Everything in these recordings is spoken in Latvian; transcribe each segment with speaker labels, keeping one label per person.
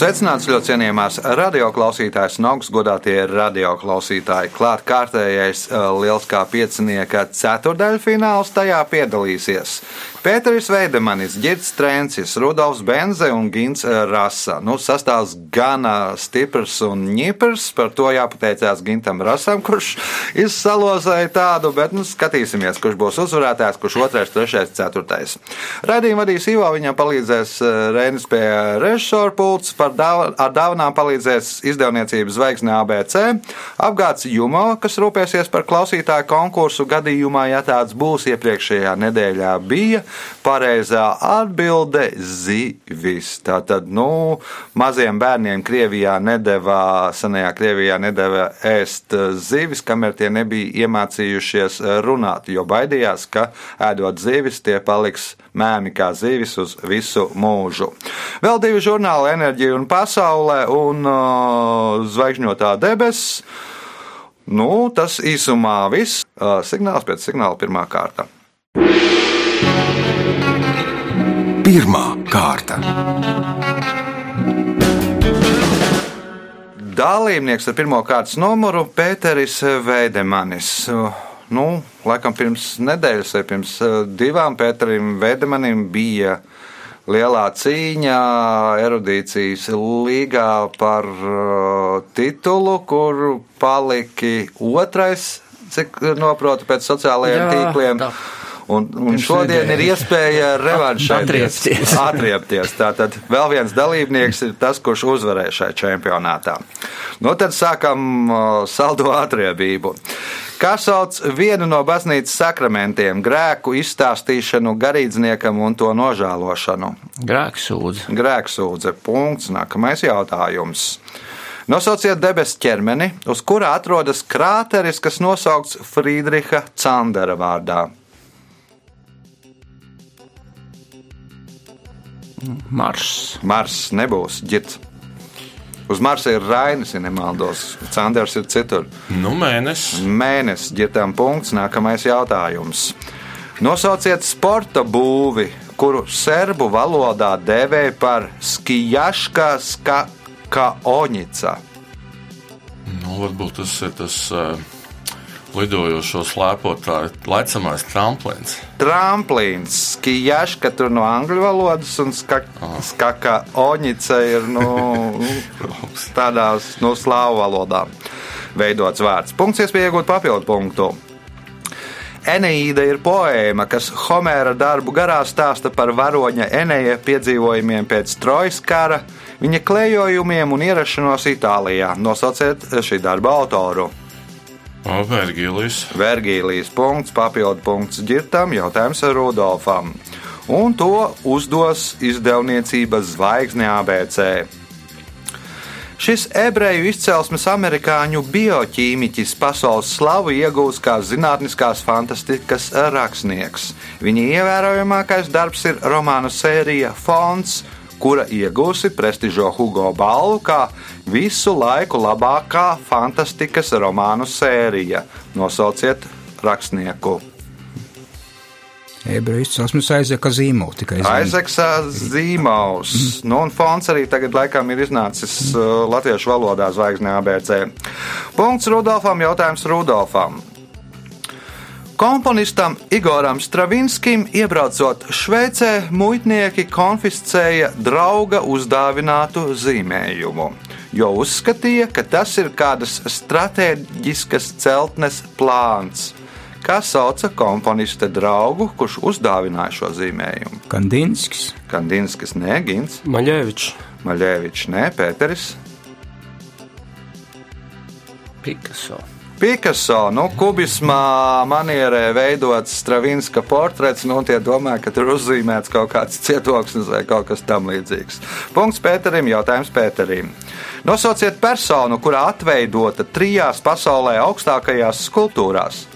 Speaker 1: Sveicināts ļoti cienījamās radioklausītājas un augstgadātie radioklausītāji. Klāt kārtējais eh, liels kā piecinieka ceturdaļfināls tajā piedalīsies. Pēteris Veidemanis, Girts Trencis, Rudolfs Benze un Gins Rasa. Nu, sastāvs gan stiprs un ņiprs, par to jāpateicās Gintam Rasam, kurš izsalozēja tādu, bet nu, skatīsimies, kurš būs uzvarētājs, kurš otrais, trešais, ceturtais. Radījumu vadīs Ivo, viņam palīdzēs Rēnis pie režisora pults, par dāv ar dāvanām palīdzēs izdevniecības zvaigzne ABC, apgāds Jumo, kas rūpēsies par klausītāju konkursu gadījumā, ja tāds būs iepriekšējā nedēļā bija. Pareizā atbilde - zivis. Tātad, nu, maziem bērniem Krievijā nedēvā, senajā Krievijā nedēvā ēst zivis, kamēr tie nebija iemācījušies runāt, jo baidījās, ka ēdot zivis, tie paliks mēmi kā zivis uz visu mūžu. Vēl divi žurnāli - Enerģija un Pasaulē un uh, Zvaigžņotā debesis. Nu, tas īsumā viss. Uh, signāls pēc signāla pirmā kārta.
Speaker 2: Pirmā kārta.
Speaker 1: Dalībnieks ar pirmā kārtas numuru - Pēteris Veidemanis. Nu, laikam pirms nedēļas vai pirms divām Pēterim Veidemanim bija lielā cīņa erudīcijas līgā par uh, titulu, kur paliki otrais, cik noprotu pēc sociālajiem Jā, tīkliem. Tā. Un, un šodien ir iespēja revanšēties, atriepties. Tātad vēl viens dalībnieks ir tas, kurš uzvarēja šajā čempionātā. Nu, tad sākam saldo atriebību. Kā sauc vienu no baznīcas sakramentiem - grēku izstāstīšanu garīdzniekam un to nožēlošanu?
Speaker 3: Grēksūdze.
Speaker 1: Grēksūdze. Punkts. Nākamais jautājums. Nosauciet debesu ķermeni, uz kura atrodas krāteris, kas nosaukts Friedricha Candera vārdā.
Speaker 3: Mars.
Speaker 1: Mars nebūs ģits. Uz Marsa ir Rainis, ja nemaldos. Canders ir citur.
Speaker 4: Nu, mēnesis.
Speaker 1: Mēnesis, ģitam punkts. Nākamais jautājums. Nosauciet sporta būvi, kuru serbu valodā dēvē par skijaška skaoņica.
Speaker 4: Nu, varbūt tas ir tas. Uh lidojošo slēpotāju lecamais tramplīns.
Speaker 1: Tramplīns, skijaška tur no angļu valodas un skaka oņica ir nu, tādās no nu, slāvu valodām veidots vārds. Punkts iespēja iegūt papildu punktu. Eneīda ir poēma, kas Homēra darbu garā stāsta par varoņa Eneja piedzīvojumiem pēc Trojas kara, viņa klejojumiem un ierašanos Itālijā. Nosauciet šī darba autoru.
Speaker 4: Vergīlijas.
Speaker 1: Vergīlijas punkts, papildu punkts ģirtam, jautājums Rudolfam. Un to uzdos izdevniecības zvaigzne ABC. Šis ebreju izcelsmes amerikāņu bioķīmiķis pasaules slavu iegūst kā zinātniskās fantastikas rakstnieks. Viņa ievērojamākais darbs ir romānu sērija Fonds, kura iegūsi prestižo Hugo balvu kā visu laiku labākā fantastikas romānu sērija. Nosauciet rakstnieku.
Speaker 3: Ebreju izcelsmes aizeka zīmols.
Speaker 1: Aizeks zīmols. Mm. Nu, un fonds arī tagad laikam ir iznācis uh, latviešu valodā zvaigznē ABC. Punkts Rudolfam, jautājums Rudolfam. Komponistam Igoram Stravinskim iebraucot Šveicē, muitnieki konfiscēja drauga uzdāvinātu zīmējumu, jo uzskatīja, ka tas ir kādas stratēģiskas celtnes plāns. Kā sauca komponista draugu, kurš uzdāvināja šo zīmējumu?
Speaker 3: Kandinskis.
Speaker 1: Kandinskis, nē, Gins.
Speaker 5: Maļēvičs.
Speaker 1: Maļēvičs, nē, Pēteris.
Speaker 3: Picasso.
Speaker 1: Picasso, nu, kubismā manierē veidots Stravinska portrets, nu, tie domā, ka tur uzzīmēts kaut kāds cietoksnis vai kaut kas tam līdzīgs. Punkts Pēterim, jautājums Pēterim. Nosauciet personu, kurā atveidota trijās pasaulē augstākajās skulptūrās.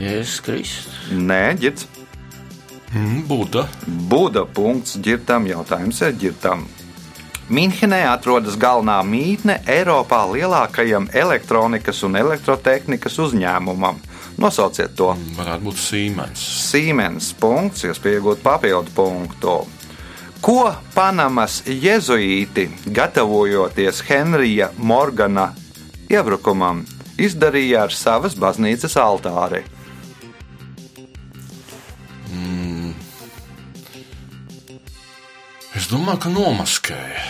Speaker 3: Jēzus Kristus.
Speaker 1: Nē, ģirds.
Speaker 4: Mm, Buda.
Speaker 1: Buda punkts ģirtam, jautājums ir ģirtam. Minhenē atrodas galvenā mītne Eiropā lielākajam elektronikas un elektrotehnikas uzņēmumam. Nosauciet to.
Speaker 4: Varētu būt Siemens.
Speaker 1: Siemens punkts, iespēja iegūt papildu punktu. Ko Panamas jēzuīti, gatavojoties Henrija Morgana iebrukumam, izdarīja ar savas baznīcas altāri?
Speaker 4: Domāju, ka nomaskēja.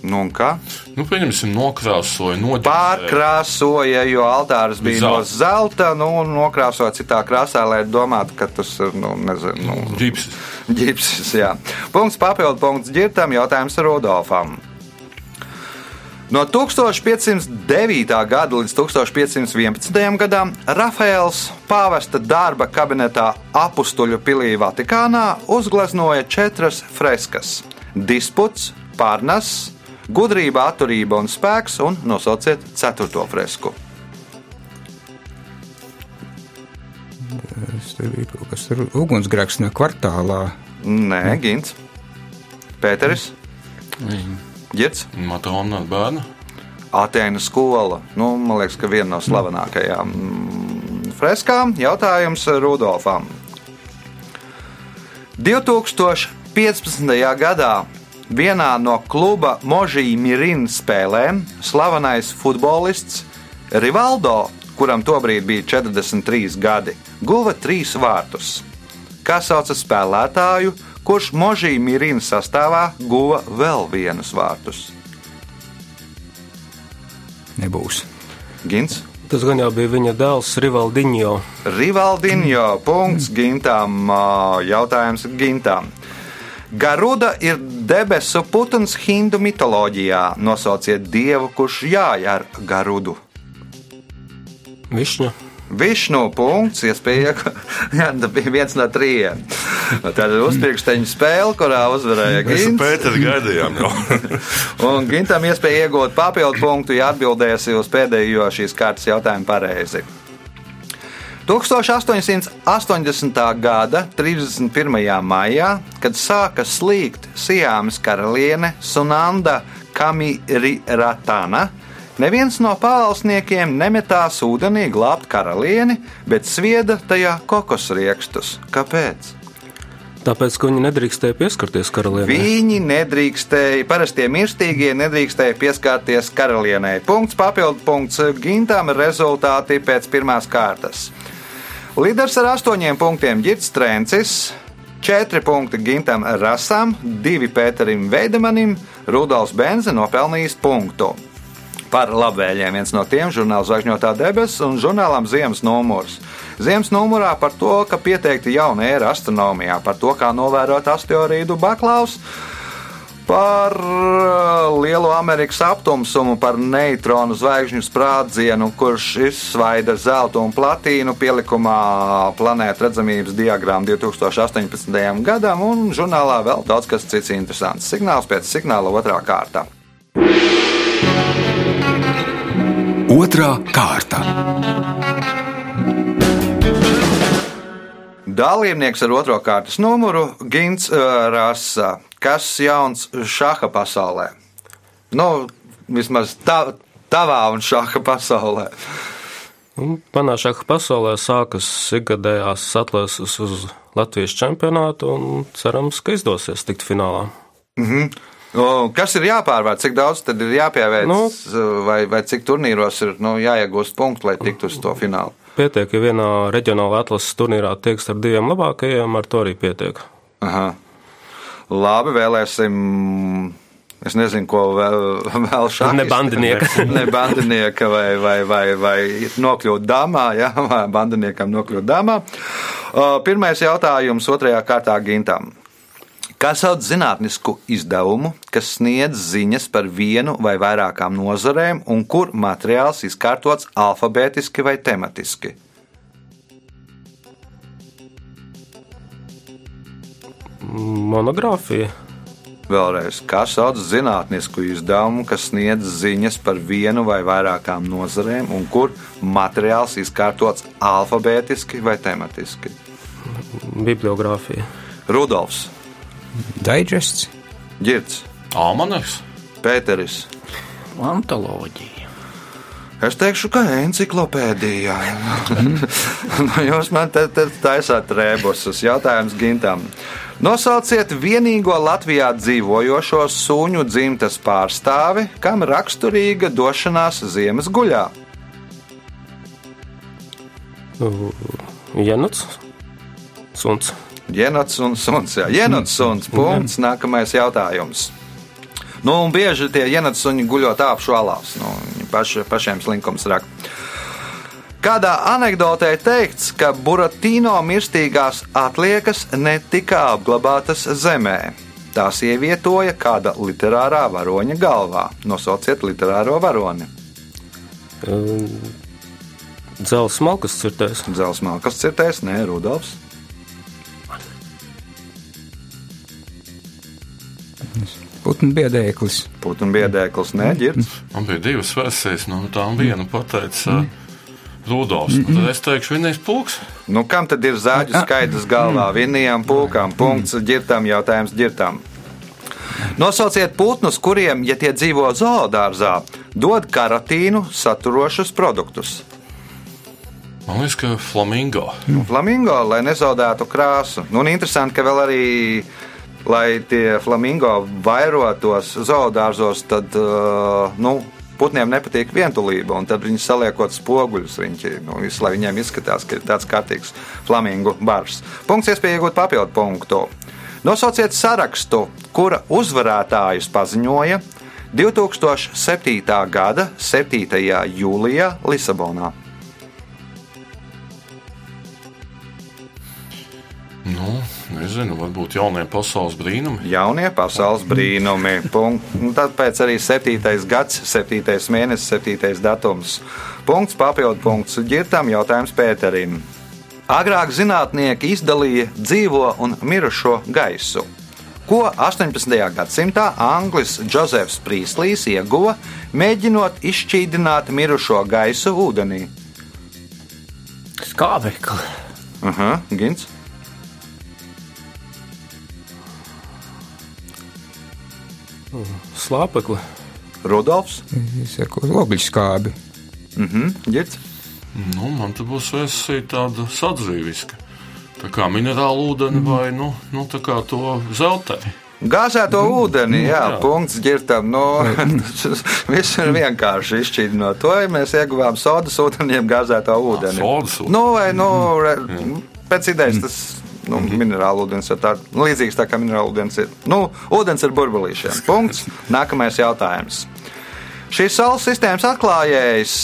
Speaker 1: Nu, un kā?
Speaker 4: Nu, pieņemsim, nokrāsoja, nodeļoja.
Speaker 1: Pārkrāsoja, jo altārs bija no
Speaker 4: Zelta.
Speaker 1: zelta, nu, un nokrāsoja citā krāsā, lai domātu, ka tas ir, nu, nezinu, nu,
Speaker 4: Ģipsis.
Speaker 1: ģipsis. Jā. Punkts papildu punkts ģirtam, jautājums Rudolfam. No 1509. gada līdz 1511. gadam Rafaels pāvesta darba kabinetā apstuļu pilī Vatikānā uzgleznoja četras freskas - disputs, pārnes, gudrība, atturība un spēks, un nosauciet ceturto fresku.
Speaker 3: Tas bija kaut kas tur ugunsgrēks no kvartālā.
Speaker 1: Nē, Gins, Pēteris, Girts,
Speaker 4: Matona bērna.
Speaker 1: Atēnu skola. Nu, man liekas, ka viena no slavenākajām mm, freskām. Jautājums Rudolfam. 2015. gadā vienā no kluba Možija Mirina spēlēm slavenais futbolists Rivaldo, kuram tobrīd bija 43 gadi, guva trīs vārtus. Kā sauca spēlētāju, kurš Možija Mirina sastāvā guva vēl vienus vārtus?
Speaker 3: Nebūs.
Speaker 1: Gins.
Speaker 5: Tas gan jau bija viņa dēls Rivaldiņo.
Speaker 1: Rivaldinho punkts Gintam. Jautājums Gintam. Garuda ir debesu putns hindu mitoloģijā. Nosauciet dievu, kurš jāj ar garudu.
Speaker 5: Višņa.
Speaker 1: Višnu punkts, iespēja, tas bija viens no trījiem. Tā ir uzpriekšteņa spēle, kurā uzvarēja
Speaker 4: Mēs ar
Speaker 1: Gins.
Speaker 4: Pēteru gaidījām jau.
Speaker 1: Un Gintam iespēja iegūt papildu punktu, ja atbildēsi uz pēdējo šīs kārtas jautājumu pareizi. 1880. gada 31. maijā, kad sāka slīgt Sijāmas karaliene Sunanda Kamiriratana, neviens no pavalsniekiem nemetās ūdenī glābt karalieni, bet svieda tajā kokosriekstus. Kāpēc?
Speaker 5: Tāpēc, ka viņi nedrīkstēja pieskarties karalienei.
Speaker 1: Viņi nedrīkstēja, parastie mirstīgie nedrīkstēja pieskarties karalienei. Punkts, papildu punkts Gintam, rezultāti pēc pirmās kārtas. Līderis ar astoņiem punktiem Girts Trencis, četri punkti Gintam Rasam, divi Pēterim Veidemanim, Rudolfs Benze nopelnījis punktu. Par labvēliem viens no tiem - žurnāls Zvaigžņotā debesis un žurnālam Ziemas numurs. Ziemas numurā par to, ka pieteikti jauna ēra astronomijā, par to, kā novērot asteroīdu baklaus, par uh, lielu Amerikas aptumsumu, par neitronu zvaigžņu sprādzienu, kurš izsvaida zelta un platīnu pielikumā planētas redzamības diagrammu 2018. gadam, un žurnālā vēl daudz kas cits interesants. Signāls pēc signāla otrā kārta.
Speaker 2: Otra kārta.
Speaker 1: Dalībnieks ar otro kārtas numuru - Gins uh, Rasa. Kas jauns šaha pasaulē? Nu, vismaz tā, tavā un šaha pasaulē.
Speaker 5: Un Manā šāda pasaulē sākas ikgadējās atlases uz Latvijas čempionātu, un cerams, ka izdosies tikt finālā.
Speaker 1: O, Kas ir jāpārvar, cik daudz tad ir jāpievērš,
Speaker 5: Nu.
Speaker 1: vai, vai cik turnīros ir nu, jāiegūst punkti, lai tiktu uz to finālu?
Speaker 5: Pietiek, ja vienā reģionālā atlases turnīrā tieks ar diviem labākajiem, ar to arī pietiek.
Speaker 1: Aha. Labi, vēlēsim. Es nezinu, ko vēl, vēl šādi.
Speaker 5: Ne bandinieka.
Speaker 1: ne bandinieka vai, vai, vai, vai nokļūt dāmā, jā, vai bandiniekam nokļūt dāmā. Pirmais jautājums otrajā kārtā Gintam. Kā sauc zinātnisku izdevumu, kas sniedz ziņas par vienu vai vairākām nozarēm, un kur materiāls izkārtots alfabētiski vai tematiski?
Speaker 5: Monogrāfija.
Speaker 1: Vēlreiz, kā sauc zinātnisku izdevumu, kas sniedz ziņas par vienu vai vairākām nozarēm, un kur materiāls izkārtots alfabētiski vai tematiski?
Speaker 5: Bibliogrāfija.
Speaker 1: Rudolfs,
Speaker 3: Digests,
Speaker 1: Girts,
Speaker 4: Almanaks.
Speaker 1: Pēteris.
Speaker 6: Antoloģija.
Speaker 1: Es teikšu, ka encyklopēdijā. nu, jūs man te, te taisāt rēbusus. Jautājums Gintam. Nosauciet vienīgo Latvijā dzīvojošo suņu dzimtes pārstāvi, kam raksturīga došanās ziemas guļā.
Speaker 5: Jenots, suns.
Speaker 1: Jenots un suns. Jā, jenots suns. Punkts. Nākamais jautājums. Nu, un bieži tie jenots suņi guļot apšu alās. Nu, paši, pašiem slinkums rak. Kādā anekdotē teikts, ka Buratino mirstīgās atliekas netika apglabātas zemē. Tās ievietoja kāda literārā varoņa galvā. Nosauciet literāro varoni.
Speaker 5: Dzels smalkas cirtēs.
Speaker 1: Dzels malkas cirtēs, nē, Rudolfs.
Speaker 3: Putnu biedēklis.
Speaker 1: Putnu biedēklis, nē, ģirds.
Speaker 4: Man bija divas versijas, no tām viena pateica Rudolfs. Nu, Tad es teikšu, vienais pulks.
Speaker 1: Nu, kam tad ir zāģu skaidrs galvā? Vienajām pulkām, punkts, ģirtam, jautājums ģirtam. Nosauciet putnus, kuriem, ja tie dzīvo zoodārzā, dod karotīnu saturošus produktus.
Speaker 4: Man liekas, ka flamingo.
Speaker 1: Nu, flamingo, lai nezaudētu krāsu. Nu, un interesanti, ka vēl arī, lai tie flamingo vairotos zoodārzos, tad, uh, nu, putniem nepatīk vientulība, tad viņi saliekot spoguļus. Viņi, nu, visu, lai viņiem izskatās, ka ir tāds kārtīgs flamingu bars. Punkts, iespēja iegūt papildu punktu. Nosauciet sarakstu, kura uzvarētājus paziņoja 2007. gada 7. jūlijā Lisabonā.
Speaker 4: Nu, nezinu, varbūt jaunie pasaules brīnumi.
Speaker 1: Jaunie pasaules brīnumi. Punkt. Un Tāpēc arī 7. gads, 7. mēnesis, 7. datums. Punkts, papildu punkts ģirtam, jautājums Pēterim. Agrāk zinātnieki izdalīja dzīvo un mirušo gaisu. Ko 18. gadsimtā Anglis Džozefs Prīslīs ieguva, mēģinot izšķīdināt mirušo gaisu ūdenī?
Speaker 6: Skābekli.
Speaker 1: Aha, Gins.
Speaker 5: Slāpekli.
Speaker 1: Rudolfs.
Speaker 3: Es saku, ogļu skābi.
Speaker 1: Mhm, Girts.
Speaker 4: Nu, man te būs versija tāda sadzīviska. Tā kā minerāla ūdeni vai nu, nu, tā kā to zelteni.
Speaker 1: Gāzēto ūdeni, jā,
Speaker 4: jā.
Speaker 1: punkts ģirtam. Nu, viss ir vienkārši izšķīdinot to, ja mēs ieguvām sodas ūdeniem gāzēto ūdeni.
Speaker 4: sodas ūdeni.
Speaker 1: Nu, vai, nu, re, pēc idejas tas. Nu, minerāla ūdens ir tāds nu, līdzīgs tā kā minerāla ūdens ir. Nu, ūdens ir burbulīšiem. Punkts. Nākamais jautājums. Šīs saules sistēmas atklājējs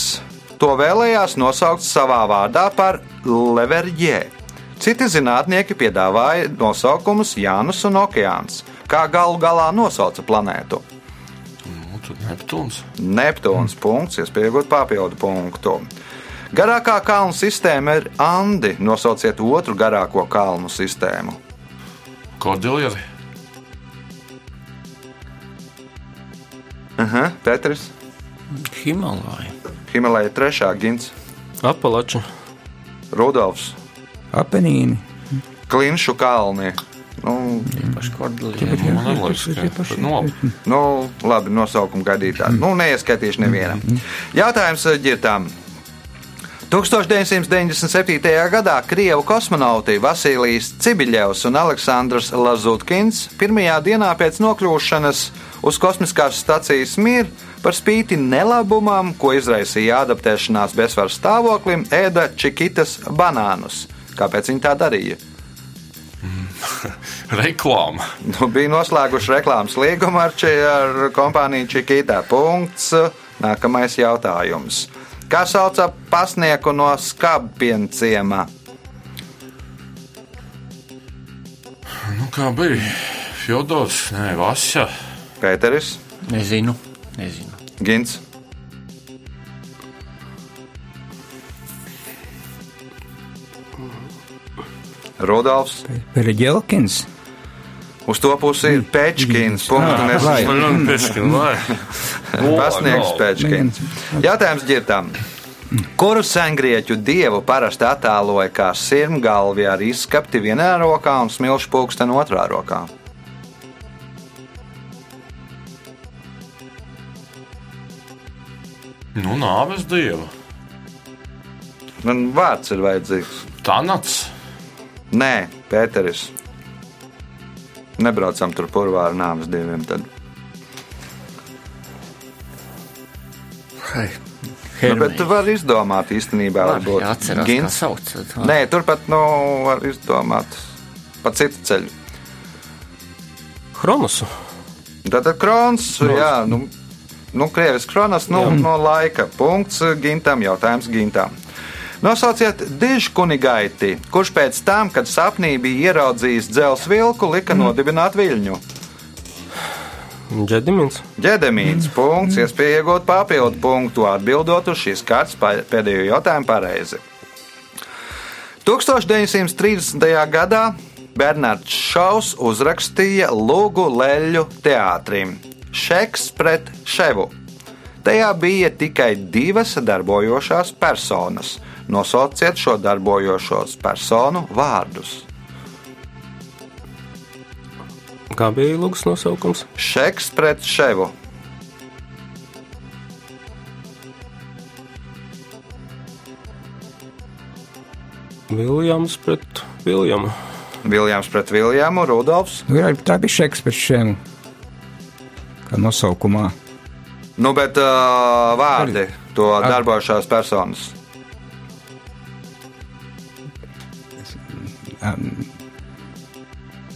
Speaker 1: to vēlējās nosaukt savā vārdā par Leverģē. Citi zinātnieki piedāvāja nosaukumus Jānis un Okeāns, kā galu galā nosauca planētu.
Speaker 4: Nu, Neptūns.
Speaker 1: Neptūns punkts, iespējot papildu punktu. Garākā kalnu sistēma ir Andi. Nosauciet otru garāko kalnu sistēmu.
Speaker 4: Kordiljeri.
Speaker 1: Aha, Petrs,
Speaker 6: Himalāja.
Speaker 1: Himalaya trešā gins,
Speaker 5: Apalača.
Speaker 1: Rudolfs,
Speaker 3: Apenīni.
Speaker 1: Klinšu kalni. Nu.
Speaker 4: Nu, nu, labi.
Speaker 1: nu, labi, nosaukumu gaidītājs. Nu, neieskaitīšu nevienam. Jautājums eh, ģirtām. 1997. gadā Krievu kosmonauti Vasilijs Cibiļevs un Aleksandrs Lazutkins pirmajā dienā pēc nokļūšanas uz kosmiskās stacijas Mir par spīti nelabumam, ko izraisīja adaptēšanās bezsvaru stāvoklim, ēda čikitas banānus. Kāpēc viņi tā darīja?
Speaker 4: Reklāma.
Speaker 1: Nu, bija noslēguši reklāmas līgumu ar, ar kompāniju Čikita. Punkts. Nākamais jautājums. Kā sauca pasnieku no skābpienciema?
Speaker 4: Nu, kā bija? Fjodors, nē, Vasja.
Speaker 1: Pēteris,
Speaker 6: Nezinu. Nezinu.
Speaker 1: Gins, Rudolfs.
Speaker 3: Pereģelkins.
Speaker 1: Uz to pusi ir
Speaker 4: Pēčkins.
Speaker 1: Pasniegs Pēčkins. Jātājums dzirdām. Kuru sengrieķu dievu parasti attēloja kā sirmgalvi ar izskapti vienā rokā un smilšu pulksteni otrā rokā?
Speaker 4: Nu, nāves dieva.
Speaker 1: Man vārds ir vajadzīgs.
Speaker 4: Tanats.
Speaker 1: Nē, Pēteris. Nebraucam tur purvā ar nāves dieviem. Tad.
Speaker 6: Hai,
Speaker 1: Nu, bet tu vari izdomāt īstenībā, varbūt
Speaker 6: Atcerās, kā
Speaker 1: Gins.
Speaker 6: sauc. tad, va.
Speaker 1: Nē, turpat nu, var izdomāt pa citu ceļu.
Speaker 5: Chronosu.
Speaker 1: Tātad krons, jā, nu, nu krievis kronas, nu, no laika. Punkts gintam, jautājums gintam. Nosauciet dižkunigaiti, kurš pēc tam, kad sapnī bija ieraudzījis dzelzs vilku, lika nodibināt viļņu.
Speaker 5: Džedimins.
Speaker 1: Ģedemīns punkts, iespēja iegūt papildu punktu, atbildot uz šīs kārtas pēdējo jautājumu pareizi. 1930. gadā Bernards Šaus uzrakstīja Lūgu Leļu teātrim Šeks pret Ševu. Tajā bija tikai divas darbojošās personas. Nosauciet šo darbojošos personu vārdus.
Speaker 5: Kā bija lūgas nosaukums?
Speaker 1: Šeks pret Ševu.
Speaker 5: Viljams pret Viljamu.
Speaker 1: Viljams pret Viljamu, Rudolfs.
Speaker 3: Nu, jā, tā bija šeks pēc šiem. Kā nosaukumā.
Speaker 1: Nu, bet uh, vārdi to darbojošās personas.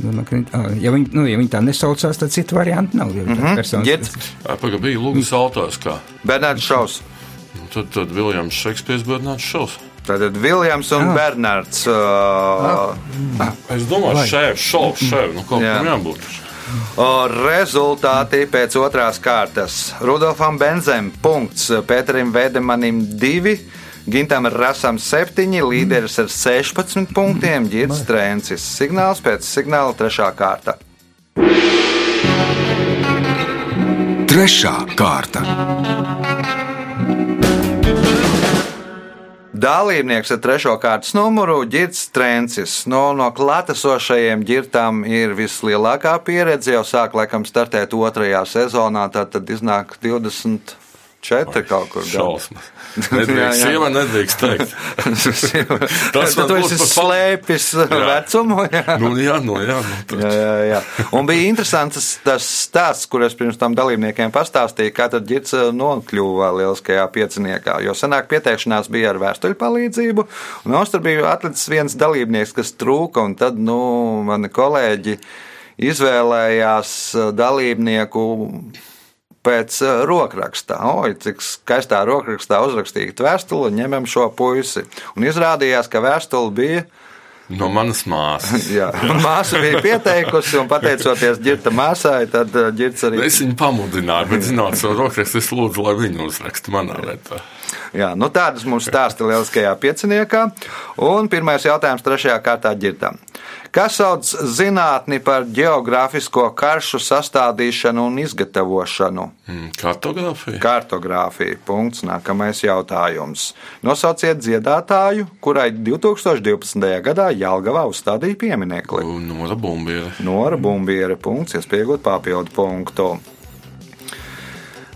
Speaker 3: Nu, ka viņi- ā, ja, viņi, nu, ja viņi tā nesaucās, tad citu variantu nav. Ja mm -hmm.
Speaker 1: Ģet,
Speaker 4: Pagaidām bija Lūgas autors. Kā.
Speaker 1: Bernards Šaus.
Speaker 4: Nu, Tad, tad Viljams Šekspīrs Bernārds Šovs.
Speaker 1: Tātad Viljams un
Speaker 3: Ah.
Speaker 1: Bernards. Uh,
Speaker 4: Es domāju, šeit, šovs, šeit, nu kaut
Speaker 1: Jā.
Speaker 4: kam jābūt.
Speaker 1: rezultāti pēc otrās kārtas. Rudolfam Benzem punkts, Pēterim Vedemanim 2. Gintam Rasam 7, līderis ar 16 punktiem, Girts Trēncis. Signāls pēc signāla 3. kārta.
Speaker 2: Trešā kārta.
Speaker 1: Dalībnieks ar trešo kārtas numuru - Girts Trēncis. No, no klātesošajiem ģirtām ir vislielākā pieredze. Jau sāk laikam startēt otrajā sezonā, tad, tad iznāk 24 kaut kur.
Speaker 4: Šausmas. Nedrīkst, sieva nedrīkst teikt. Tas
Speaker 1: tu esi slēpis vecumu. Jā.
Speaker 4: Nu, jā, nu, jā, nu,
Speaker 1: Jā, jā, jā. Un bija interesants tas- stāsts, kur es pirms tam dalībniekiem pastāstīju, kā tad ģirts eh, nokļuva lieliskajā pieciniekā. Jo senāk pieteikšanās bija ar vēstuļu palīdzību, un mums tur bija atlicis viens dalībnieks, kas trūka, un tad, nu, mani kolēģi izvēlējās eh, dalībnieku pēc uh, rokraksta. Oi, cik skaistā rokrakstā uzrakstīta vēstule, ņemam šo puisi. Un izrādījās, ka vēstule bija.
Speaker 4: no manas māsas.
Speaker 1: Jā, māsa bija pieteikusi, un pateicoties ģirta māsai, tad ģirts arī.
Speaker 4: Es viņu pamudināju, bet, zinot, savu rokrakstu es lūdzu, lai viņi uzraksta manā vietā.
Speaker 1: Jā, nu tādas mums stāsta lieliskajā pieciniekā. Un pirmais jautājums trešajā kārtā ģirtam. Kas sauc zinātni par geogrāfisko karšu sastādīšanu un izgatavošanu?
Speaker 4: Mm, Kartogrāfija.
Speaker 1: Kartogrāfija. Punkts. Nākamais jautājums. Nosauciet dziedātāju, kurai 2012. gadā Jālgavā uzstādīja pieminekli.
Speaker 4: Nora Bumbiera.
Speaker 1: Nora Bumbiera. Punkts. Iespējot papildu punktu.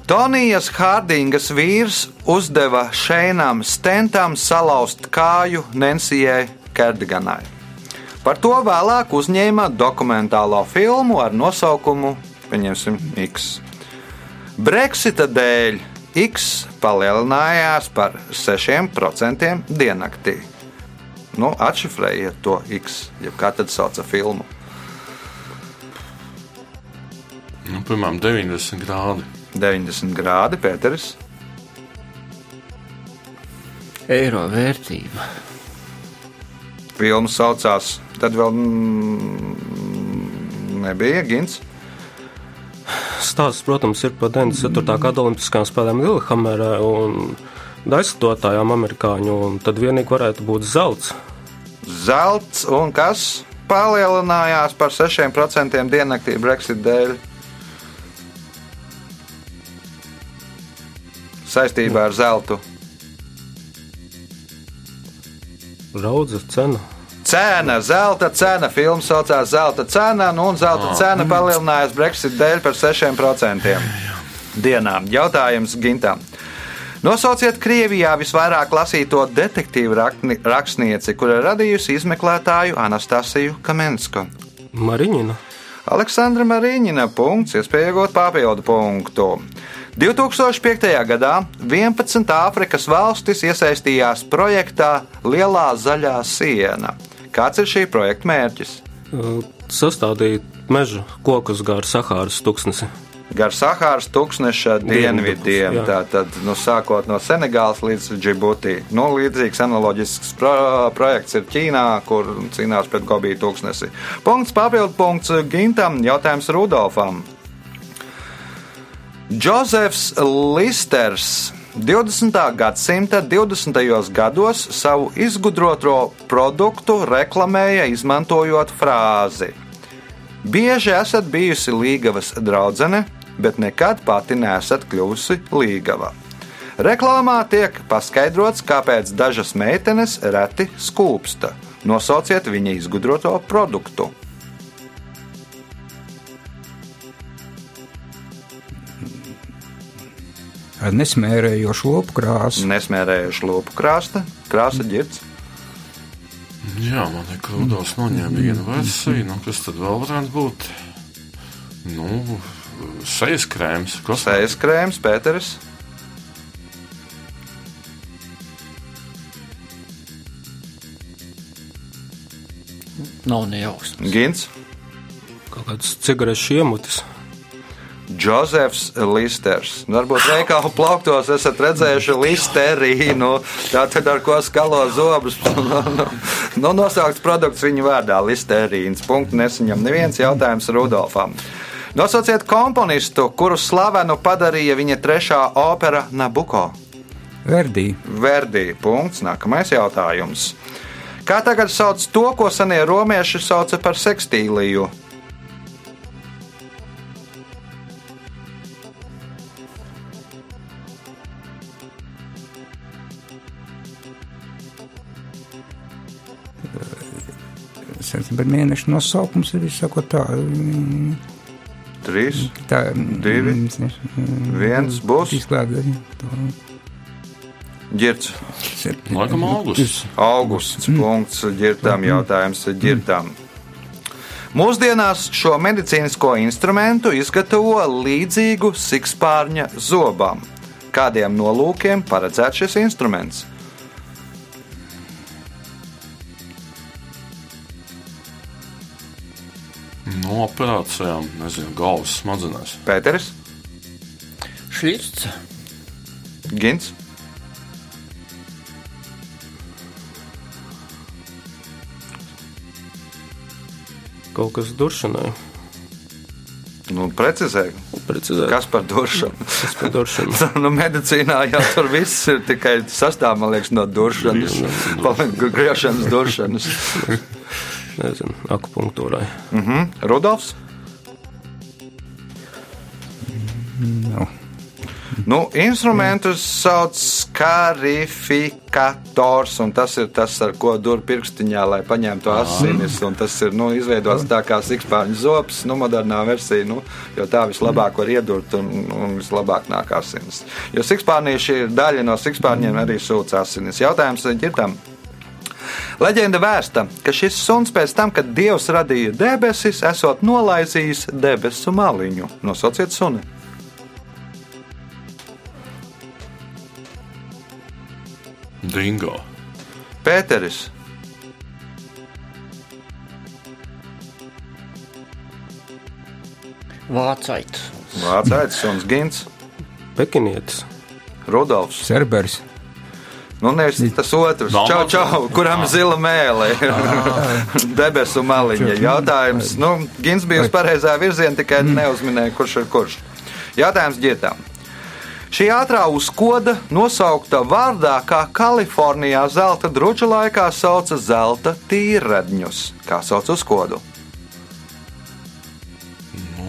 Speaker 1: Tonijas Hārdingas vīrs uzdeva Šeinam Stentam salauzt kāju Nensijai Kerdiganai. Par to vēlāk uzņēma dokumentālo filmu ar nosaukumu Pieņemsim X. Brexita dēļ X palielinājās par 6% diennaktī. Nu, atšifrējiet to X, jeb kā tad sauca filmu.
Speaker 4: Nu, piemēram, 90 grādi.
Speaker 1: 90 grādi, Pēteris.
Speaker 6: Eiro vērtība.
Speaker 1: Filma saucās, tad vēl mm, nebija Gins.
Speaker 5: Stāsts, protams, ir par 94. gada Olimpiskajām spēlēm Lillehammerē un aizstotājām amerikāņu, tad vienīgi varētu būt zelts.
Speaker 1: Zelts un kas palielinājās par 6% diennaktī Brexit dēļ. Saistībā ar zeltu.
Speaker 5: Raudze cena.
Speaker 1: Cena, zelta cena, filma saucās Zelta cena, nu, un zelta cena palielinājās Brexit dēļ par 6% dienām. Jautājums Gintam. Nosauciet Krievijā visvairāk lasīto detektīvu rakstnieci, kura radījusi izmeklētāju Anastasiju Kamensku.
Speaker 5: Mariņina.
Speaker 1: Aleksandra Marīņina punkts, iespēja iegūt papildu punktu. 2005. gadā 11 Āfrikas valstis iesaistījās projektā Lielā zaļā siena. Kāds ir šī projekta mērķis?
Speaker 5: Sastādīt meža kokus gar Sahāras tuksnesi.
Speaker 1: Gar Sahāras tūkstneša dienvidiem, tātad nu, sākot no Senegālas līdz Džibutī. Nu, līdzīgs analoģisks pro projekts ir Ķīnā, kur cīnās pret Gobiju tūkstnesi. Punkts papildu punkts Gintam, jautājums Rudolfam. Džozefs Listers 20. gadsimta 20. gados savu izgudroto produktu reklamēja izmantojot frāzi: Bieži esat bijusi līgavas draudzene, bet nekad pati nesat kļuvusi līgava. Reklāmā tiek paskaidrots, kāpēc dažas meitenes reti skūpsta. Nosauciet viņa izgudroto produktu.
Speaker 3: Nesmērējošu lopu krāsu.
Speaker 1: Nesmērējuši lopu krāsta, krāsa ģirts.
Speaker 4: Jā, man ir krūdos noņēma viena versija. Nu, kas tad vēl varētu būt? Nu, sejas krēms. Kas
Speaker 1: Sējas krēms, Pēteris.
Speaker 6: Nav nejausmas.
Speaker 1: Gins.
Speaker 5: Kaut kāds cigarešu iemutis.
Speaker 1: Džozefs Listers. Varbūt veikalu plauktos esat redzējuši listerīnu, tātad ar ko skalo zobus. nu, nosaukts produkts viņa vārdā - listerīns. Punktu nesaņem neviens jautājums Rudolfam. Nosauciet komponistu, kuru slavenu padarīja viņa trešā opera Nabuko.
Speaker 3: Verdī.
Speaker 1: Verdī. Punkts. Nākamais jautājums. Kā tagad sauc to, ko senie romieši sauca par sekstīliju?
Speaker 3: Bet mēneša nosaukums ir sakot, tā. mm,
Speaker 1: Trīs,
Speaker 3: tā
Speaker 1: Divi.
Speaker 3: mm,
Speaker 1: viens būs.
Speaker 3: Izklāda.
Speaker 1: Girts.
Speaker 4: Laikam augusts.
Speaker 1: Augusts. Punkts ģirtām. Jautājums ģirtām. Mūsdienās šo medicīnisko instrumentu izgatavo līdzīgu sikspārņa zobam. Kādiem nolūkiem paredzēts šis instruments?
Speaker 4: No operācijām, nezinu, galvas smadzenēs.
Speaker 1: Pēteris,
Speaker 6: Šlirts.
Speaker 1: Gins,
Speaker 5: Kaut kas duršanai.
Speaker 1: nu, precizē,
Speaker 5: Precizēt,
Speaker 1: kas par duršanu.
Speaker 5: kas par duršanu.
Speaker 1: nu, medicīnā jau tur viss ir tikai sastāvs, man liekas, no duršanas,
Speaker 4: griešanas,
Speaker 1: duršanas.
Speaker 5: Nezinu, akupunktūrai.
Speaker 1: Mhm. Rudolfs?
Speaker 3: No.
Speaker 1: Nu, instrumentus sauc skarifikators, un tas ir tas, ar ko dur pirkstiņā, lai paņemtu asinis. un Tas ir nu, izveidots tā kā sikspārņu zops, nu, modernā versija, nu, jo tā vislabāk var iedurt un, un vislabāk nāk asinis. Jo sikspārnīši ir daļa no sikspārņiem arī sūc asinis. Jautājums ģirtam. Leģenda vēsta, ka šis suns pēc tam, kad Dievs radīja debesis, esot nolaizījis debesu maliņu. Nosauciet suni!
Speaker 4: Dingo.
Speaker 1: Pēteris,
Speaker 6: Vācait.
Speaker 1: Vācais, Suns Gins,
Speaker 5: Pekinietis.
Speaker 1: Rudolfs.
Speaker 3: Cerbers.
Speaker 1: Nu, nevis tas otrs, čau, čau, kuram ir zila mēlē, debesu maliņa. Jautājums, nu, Gins bija uz pareizā virziena, tikai neuzminēja, kurš ir kurš. Jautājums ģietām. Šī ātrā uzkoda nosaukta vārdā, kā Kalifornijā zelta druča laikā sauca zelta tīradņus. Kā sauc uzkodu?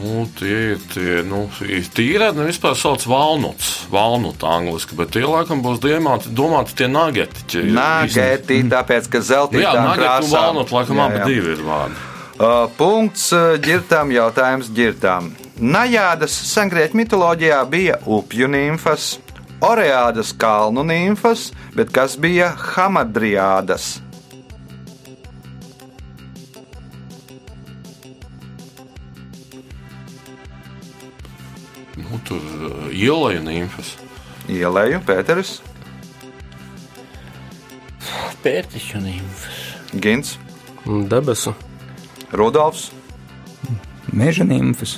Speaker 4: Nu, tie tie, nu, tīrēdi vispār sauc valnuts, valnuta angliski, bet tie laikam būs domāti, domāti tie nageti.
Speaker 1: Nāgēti, tāpēc, ka
Speaker 4: Nu,
Speaker 1: zelta
Speaker 4: jā, nageti un
Speaker 1: krāsā.
Speaker 4: valnut laikam
Speaker 1: Jā,
Speaker 4: abi
Speaker 1: jā.
Speaker 4: divi ir vārdi.
Speaker 1: Uh, punkts uh, ģirtām, jautājums ģirtām. Najādas sengrieķu mitoloģijā bija upju nimfas, Oreādas kalnu nimfas, bet kas bija Hamadriādas?
Speaker 4: Nu, tur uh, ielēja nimfas.
Speaker 1: Ielēju, Pēteris,
Speaker 6: Pērtiķu nimfas.
Speaker 1: Gins,
Speaker 5: Debesu.
Speaker 1: Rudolfs,
Speaker 3: Meža nimfas,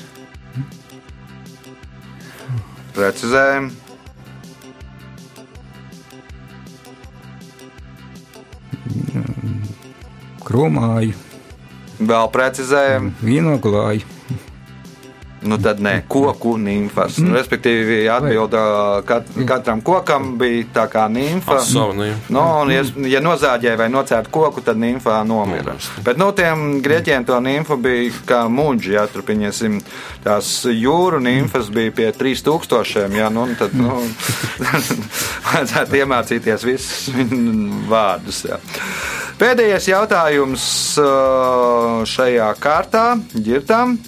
Speaker 1: precizējumi.
Speaker 3: kromāju,
Speaker 1: Vēl precizējumi.
Speaker 3: vīnoglāju,
Speaker 1: Nu, tad nē, koku nimfas. Mm. Respektīvi, atbilda kat, katram kokam bija tā kā nimfa. Nu, un, ja, ja nozāģēja vai nocēla koku, tad nimfa nomira.
Speaker 4: Nomirst.
Speaker 1: Bet nu, tiem grieķiem to nimfu bija kā muģi. Ja, tur, pieņemsim, tās jūru nimfas bija pie 3000. Ja, nu, tad nu, vajadzētu iemācīties visus vārdus. Ja. Pēdējais jautājums šajā kārtā ģirtām.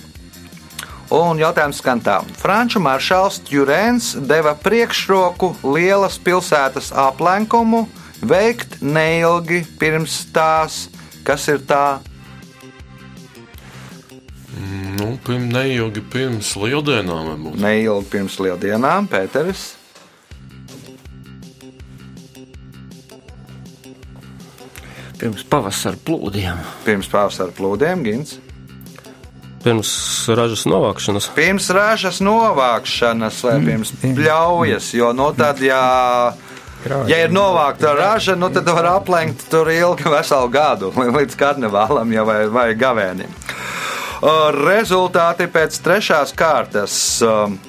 Speaker 1: Un jautājums skan tā. Franču maršals Jurēns deva priekšroku lielas pilsētas aplenkumu veikt neilgi pirms tās, kas ir tā
Speaker 4: Nu, pirms neilgi pirms lieldienām
Speaker 1: neilgi pirms lieldienām, Pēteris.
Speaker 6: Pirms pavasara plūdiem.
Speaker 1: Pirms pavasara plūdiem, Gins.
Speaker 5: Pirms ražas novākšanas.
Speaker 1: Pirms ražas novākšanas vai pirms pļaujas, jo nu tad, ja, ja ir novākta raža, nu tad var aplenkt tur ilgi veselu gadu, līdz karnevālam jau vai, vai gavēnim. Rezultāti pēc trešās kārtas. Um,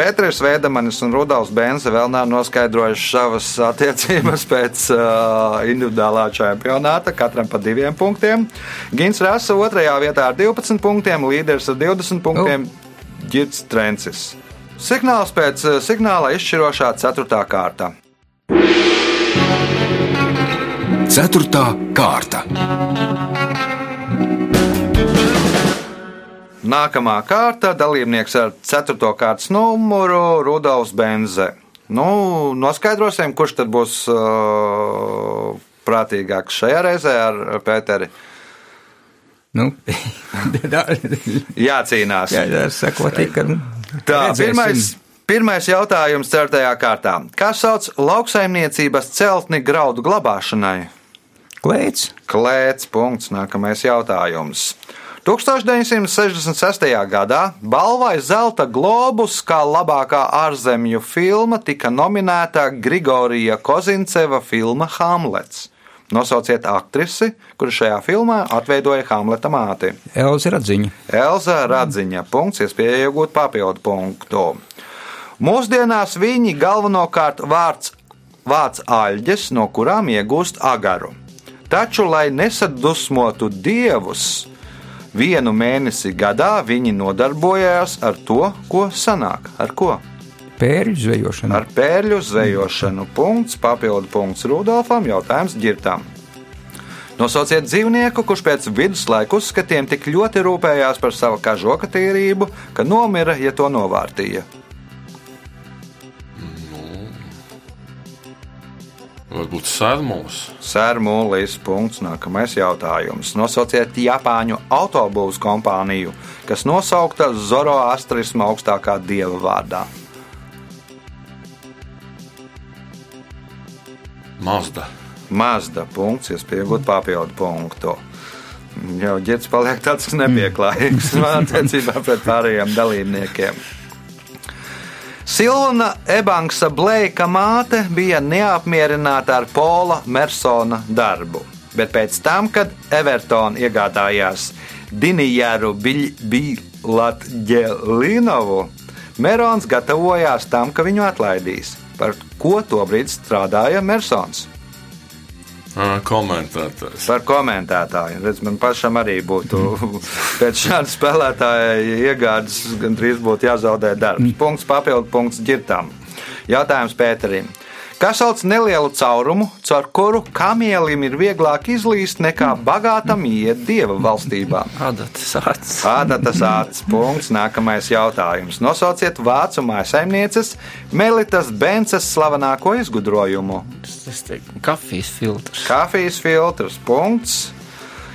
Speaker 1: Pēters Vēdamanis un Rudals Benze vēl nav noskaidrojuši savas attiecības pēc uh, individuālā čempionāta, katram pa diviem punktiem. Gins Rasa otrajā vietā ar 12 punktiem, līderis ar 20 punktiem - Girts Trencis. Signāls pēc uh, signāla izšķirošā ceturtā kārta.
Speaker 2: Ceturtā kārta.
Speaker 1: Nākamā kārta dalībnieks ar 4. kārtas numuru Rudolfs Benze. Nu, noskaidrosim, kurš tad būs uh, prātīgāks šajā reizē ar Pēteri.
Speaker 3: nu,
Speaker 1: Jācīnās.
Speaker 3: jā, jā, sakot, ka, nu,
Speaker 1: Tā, pirmais, pirmais jautājums ceturtajā kārtā. Kā sauc lauksaimniecības celtni graudu glabāšanai?
Speaker 3: Klēts,
Speaker 1: Klēts punkts. Nākamais jautājums. 1966. gadā balvai Zelta globus kā labākā ārzemju filma tika nominēta Grigorija Kozinceva filma Hamlets. Nosauciet aktrisi, kuru šajā filmā atveidoja Hamleta māti.
Speaker 3: Elza Radziņa,
Speaker 1: Elza Radziņa. Punkts, iespēja iegūt papildu punktu. Mūsdienās viņi galvenokārt vārds vāc aļģes, no kurām iegūst agaru. Taču, lai nesadusmotu dievus, vienu mēnesi gadā viņi nodarbojās ar to, ko sanāk. Ar ko?
Speaker 3: pērļu zvejošana,
Speaker 1: Ar pērļu zvejošanu. Punkts, papildu punkts Rudolfam, jautājums ģirtām. Nosauciet dzīvnieku, kurš pēc viduslaiku uzskatiem tik ļoti rūpējās par savu kažoka tīrību, ka nomira, ja to novārtīja.
Speaker 4: Varbūt sērmos.
Speaker 1: Sērmūlis. Punkts. Nākamais jautājums. Nosauciet Japāņu autobūvas kompāniju, kas nosaukta Zoroastrisma augstākā dieva vārdā.
Speaker 4: Mazda.
Speaker 1: Mazda punkts, iespējot papildu punktu. Jau ģērbs paliek tāds nepieklājīgs attiecībā pret pārējiem dalībniekiem. Silvana Ebanksa Blēka māte bija neapmierināta ar Pola Mersona darbu, bet pēc tam, kad Evertona iegādājās Dinijaru Bilatģelinovu, Merons gatavojās tam, ka viņu atlaidīs. Par ko tobrīd strādāja Mersons?
Speaker 4: Komentētājs.
Speaker 1: Par komentētāju. Redz, man pašam arī būtu pēc šāda spēlētāja iegādes gandrīz būtu jāzaudē darbs. Punkts papildu punkts ģirtām. Jautājums Pēterim. Kas sauc nelielu caurumu, caur kuru kamielim ir vieglāk izlīst nekā bagātam iet dieva valstībā?
Speaker 6: Adatas acis.
Speaker 1: Ādatas acis. Punkts. Nākamais jautājums. Nosauciet vācu maisaimnieces Melitas Bences slavenāko izgudrojumu.
Speaker 6: Tas teiktu, kafijas filtrs.
Speaker 1: Kafijas filtrs. Punkts.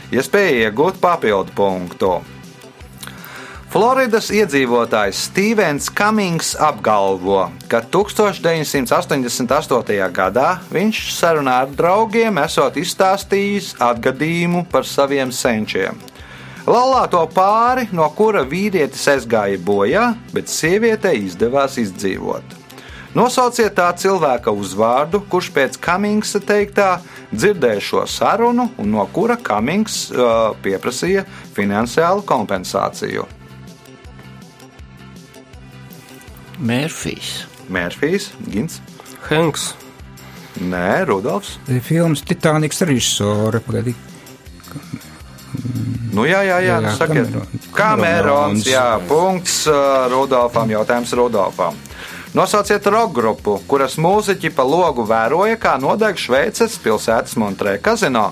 Speaker 1: Iespēja iegūt papildu punktu. Floridas iedzīvotājs Stevens Cummings apgalvo, ka 1988. gadā viņš sarunā ar draugiem esot izstāstījis atgadījumu par saviem senčiem. Laulāto pāri, no kura vīrietis aizgāja bojā, bet sievietei izdevās izdzīvot. Nosauciet tā cilvēka uzvārdu, kurš pēc Cummingsa teiktā dzirdēja šo sarunu un no kura Cummings uh, pieprasīja finansiālu kompensāciju.
Speaker 6: Mērfijs.
Speaker 1: Mērfijs, Gins,
Speaker 5: Henks,
Speaker 1: Nē, Rudolfs.
Speaker 3: Filmas Titaniks režisore.
Speaker 1: Nu, jā, jā, jā,
Speaker 3: Jā,
Speaker 1: nu,
Speaker 3: jā,
Speaker 1: sakiet,
Speaker 3: Kamerons.
Speaker 1: Kamerons. Jā, punkts uh, Rudolfam, jautājums Rudolfam. Nosauciet roka grupu, kuras mūziķi pa logu vēroja, kā nodeg Šveices pilsētas Montrē kazino.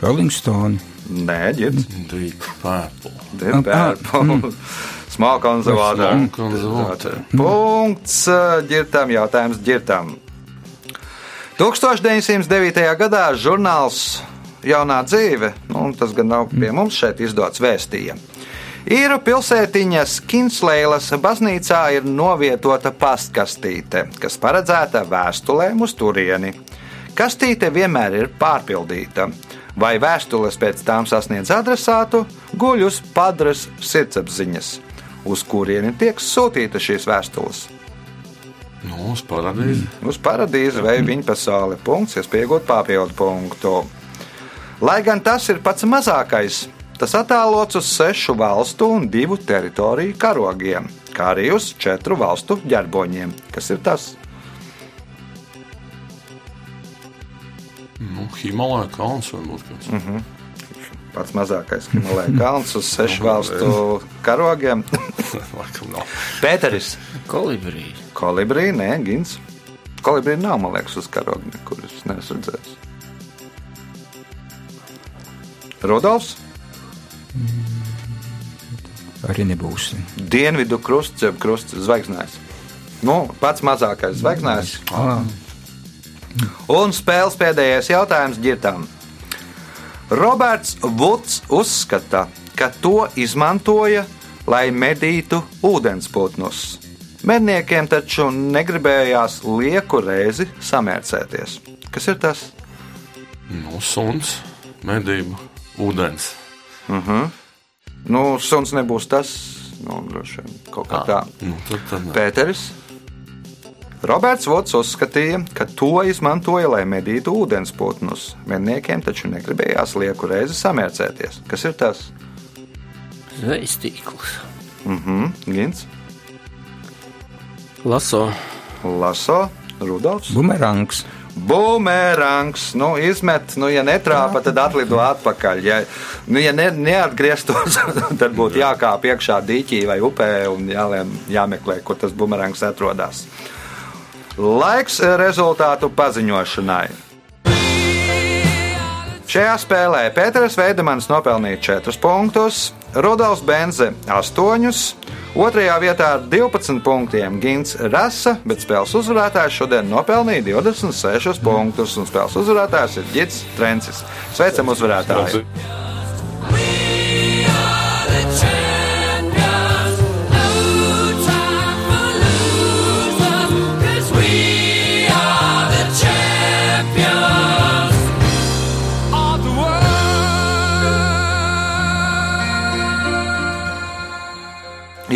Speaker 3: Rolling Stone.
Speaker 1: Nē, ģirds.
Speaker 4: Deep Purple.
Speaker 3: Ah,
Speaker 1: Pērpums. Smalka un zavādā.
Speaker 4: Smalka un zavādā.
Speaker 1: Punkts uh, ģirtam, jautājums ģirtam. 1909. gadā žurnāls Jaunā dzīve, nu, tas gan nav pie mums šeit izdots vēstīja. Īru pilsētiņas Kinslēlas baznīcā ir novietota pastkastīte, kas paredzēta vēstulēm uz turieni. Kastīte vienmēr ir pārpildīta. Vai vēstules pēc tām sasniedz adresātu, guļ uz padras sirdsapziņas, uz kurieni tiek sūtīta šīs vēstules.
Speaker 4: Nu, uz paradīzi.
Speaker 1: Uz paradīzi vai viņa pasauli. Punkts, es pieņemu papildu punktu. Lai gan tas ir pats mazākais, tas attēlots uz sešu valstu un divu teritoriju karogiem, kā arī uz četru valstu ģerboņiem. Kas ir tas?
Speaker 4: Himalaya kalns varbūt kāds.
Speaker 1: Mhm. Pats mazākais Himalaya kalns uz sešu valstu karogiem. Pēteris,
Speaker 6: Kolibrīs.
Speaker 1: kolibrī, nē, gins. Kolibrī nav, man liekas, uz karogiem, kurus neesmu redzējis. Rudolfs,
Speaker 3: Arī nebūs.
Speaker 1: Dienvidu krusts, jeb krusts zvaigznājs. Nu, pats mazākais zvaigznājs.
Speaker 3: Ah,
Speaker 1: Un spēles pēdējais jautājums ģirtām. Roberts Vuds uzskata, ka to izmantoja, lai medītu ūdensputnus. Medniekiem taču negribējās lieku reizi samērcēties. Kas ir tas?
Speaker 4: Nu, suns, medību, ūdens.
Speaker 1: Nu, suns nebūs tas, nu, droši vien kaut kā tā.
Speaker 4: Nu, tad, tad.
Speaker 1: Pēteris. Roberts Vots uzskatīja, ka to izmantoja, lai medītu ūdensputnus. Medniekiem taču negribējās lieku reizi samērcēties. Kas ir tas?
Speaker 6: Zvejas tīkls.
Speaker 1: Mhm, Gins,
Speaker 5: Laso,
Speaker 1: Laso, Rudolfs.
Speaker 3: bumerangs.
Speaker 1: Bumerangs, nu, izmet, nu, ja netrāpa, tad atlido atpakaļ. Ja, nu, ja ne, neatgrieztos, tad būtu jākāp iekšā dīķī vai upē un jālien, jāmeklē, kur tas bumerangs atrodas. Laiks rezultātu paziņošanai. Šajā spēlē Pēters Veidemans nopelnīja 4 punktus, Rudolfs Benze 8, otrajā vietā ar 12 punktiem Gins Rasa, bet spēles uzvarētājs šodien nopelnīja 26 punktus, un spēles uzvarētājs ir Gits Trencis. Sveicam uzvarētāju!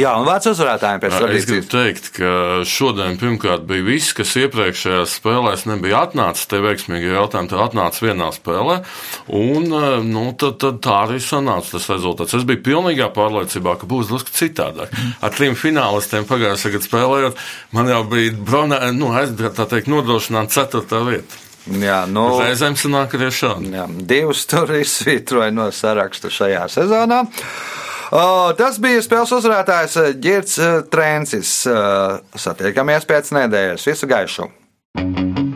Speaker 1: Jā, un vārds uzvarētājiem pēc
Speaker 4: Jā, Es gribu teikt, ka šodien pirmkārt bija viss, kas iepriekšējās spēlēs nebija atnācis. Te veiksmīgi jautājumi, tad atnāca vienā spēlē. Un eh, nu, tad, tad tā arī sanāca tas rezultāts. Es biju pilnīgā pārliecībā, ka būs drusku citādāk. Ar trim finālistiem pagājušajā gadā spēlējot, man jau bija bronā, nu, teikt, nodrošināta ceturtā vieta.
Speaker 1: Jā, nu,
Speaker 4: Reizēm sanāk arī šādi.
Speaker 1: Jā, divus tur izsvītroja no saraksta šajā sezonā. Tas bija spēles uzvarētājs eh, Girts eh, Trēncis. Eh, satiekamies pēc nedēļas. Visu gaišu! thank you